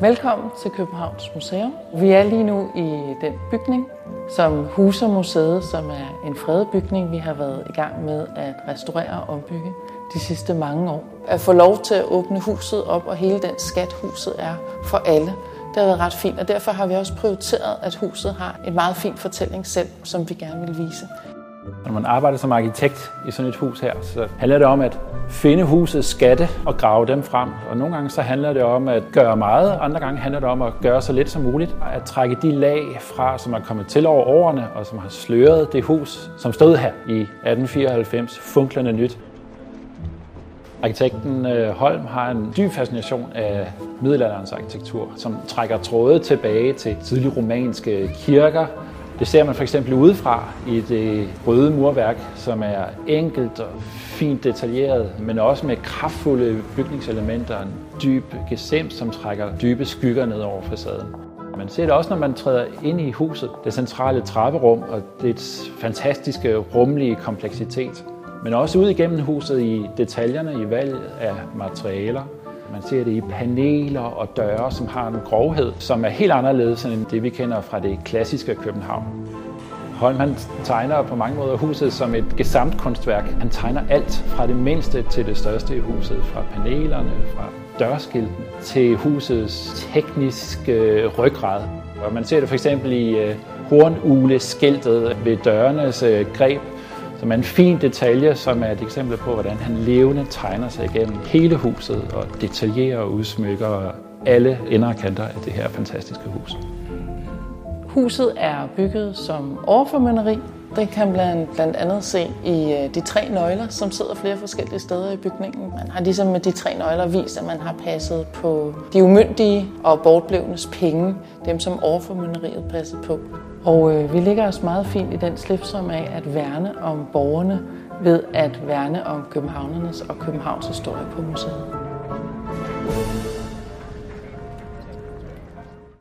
Velkommen til Københavns Museum. Vi er lige nu i den bygning, som huser museet, som er en fredet bygning, vi har været i gang med at restaurere og ombygge de sidste mange år. At få lov til at åbne huset op, og hele den skat, huset er for alle, det har været ret fint, og derfor har vi også prioriteret, at huset har en meget fin fortælling selv, som vi gerne vil vise. Når man arbejder som arkitekt i sådan et hus her, så handler det om at finde husets skatte og grave dem frem. Og nogle gange så handler det om at gøre meget, andre gange handler det om at gøre så lidt som muligt. At trække de lag fra, som er kommet til over årene, og som har sløret det hus, som stod her i 1894, funklende nyt. Arkitekten øh, Holm har en dyb fascination af middelalderens arkitektur, som trækker tråde tilbage til tidlig romanske kirker, det ser man for eksempel udefra i det røde murværk, som er enkelt og fint detaljeret, men også med kraftfulde bygningselementer, en dyb gesemt, som trækker dybe skygger ned over facaden. Man ser det også, når man træder ind i huset, det centrale trapperum og dets fantastiske rumlige kompleksitet. Men også ud igennem huset i detaljerne i valget af materialer, man ser det i paneler og døre, som har en grovhed, som er helt anderledes end det, vi kender fra det klassiske København. Holm han tegner på mange måder huset som et gesamtkunstværk. Han tegner alt fra det mindste til det største i huset, fra panelerne, fra dørskiltene til husets tekniske øh, ryggrad. Og man ser det for eksempel i øh, hornugle-skiltet ved dørenes øh, greb, som er en fin detalje, som er et eksempel på, hvordan han levende tegner sig igennem hele huset og detaljerer og udsmykker alle ender og kanter af det her fantastiske hus. Huset er bygget som overformynderi. Det kan man blandt andet se i øh, de tre nøgler, som sidder flere forskellige steder i bygningen. Man har ligesom med de tre nøgler vist, at man har passet på de umyndige og bortblevnes penge, dem som overformynderiet passede på. Og øh, vi ligger os meget fint i den slipsom af at værne om borgerne ved at værne om københavnernes og Københavns historie på museet.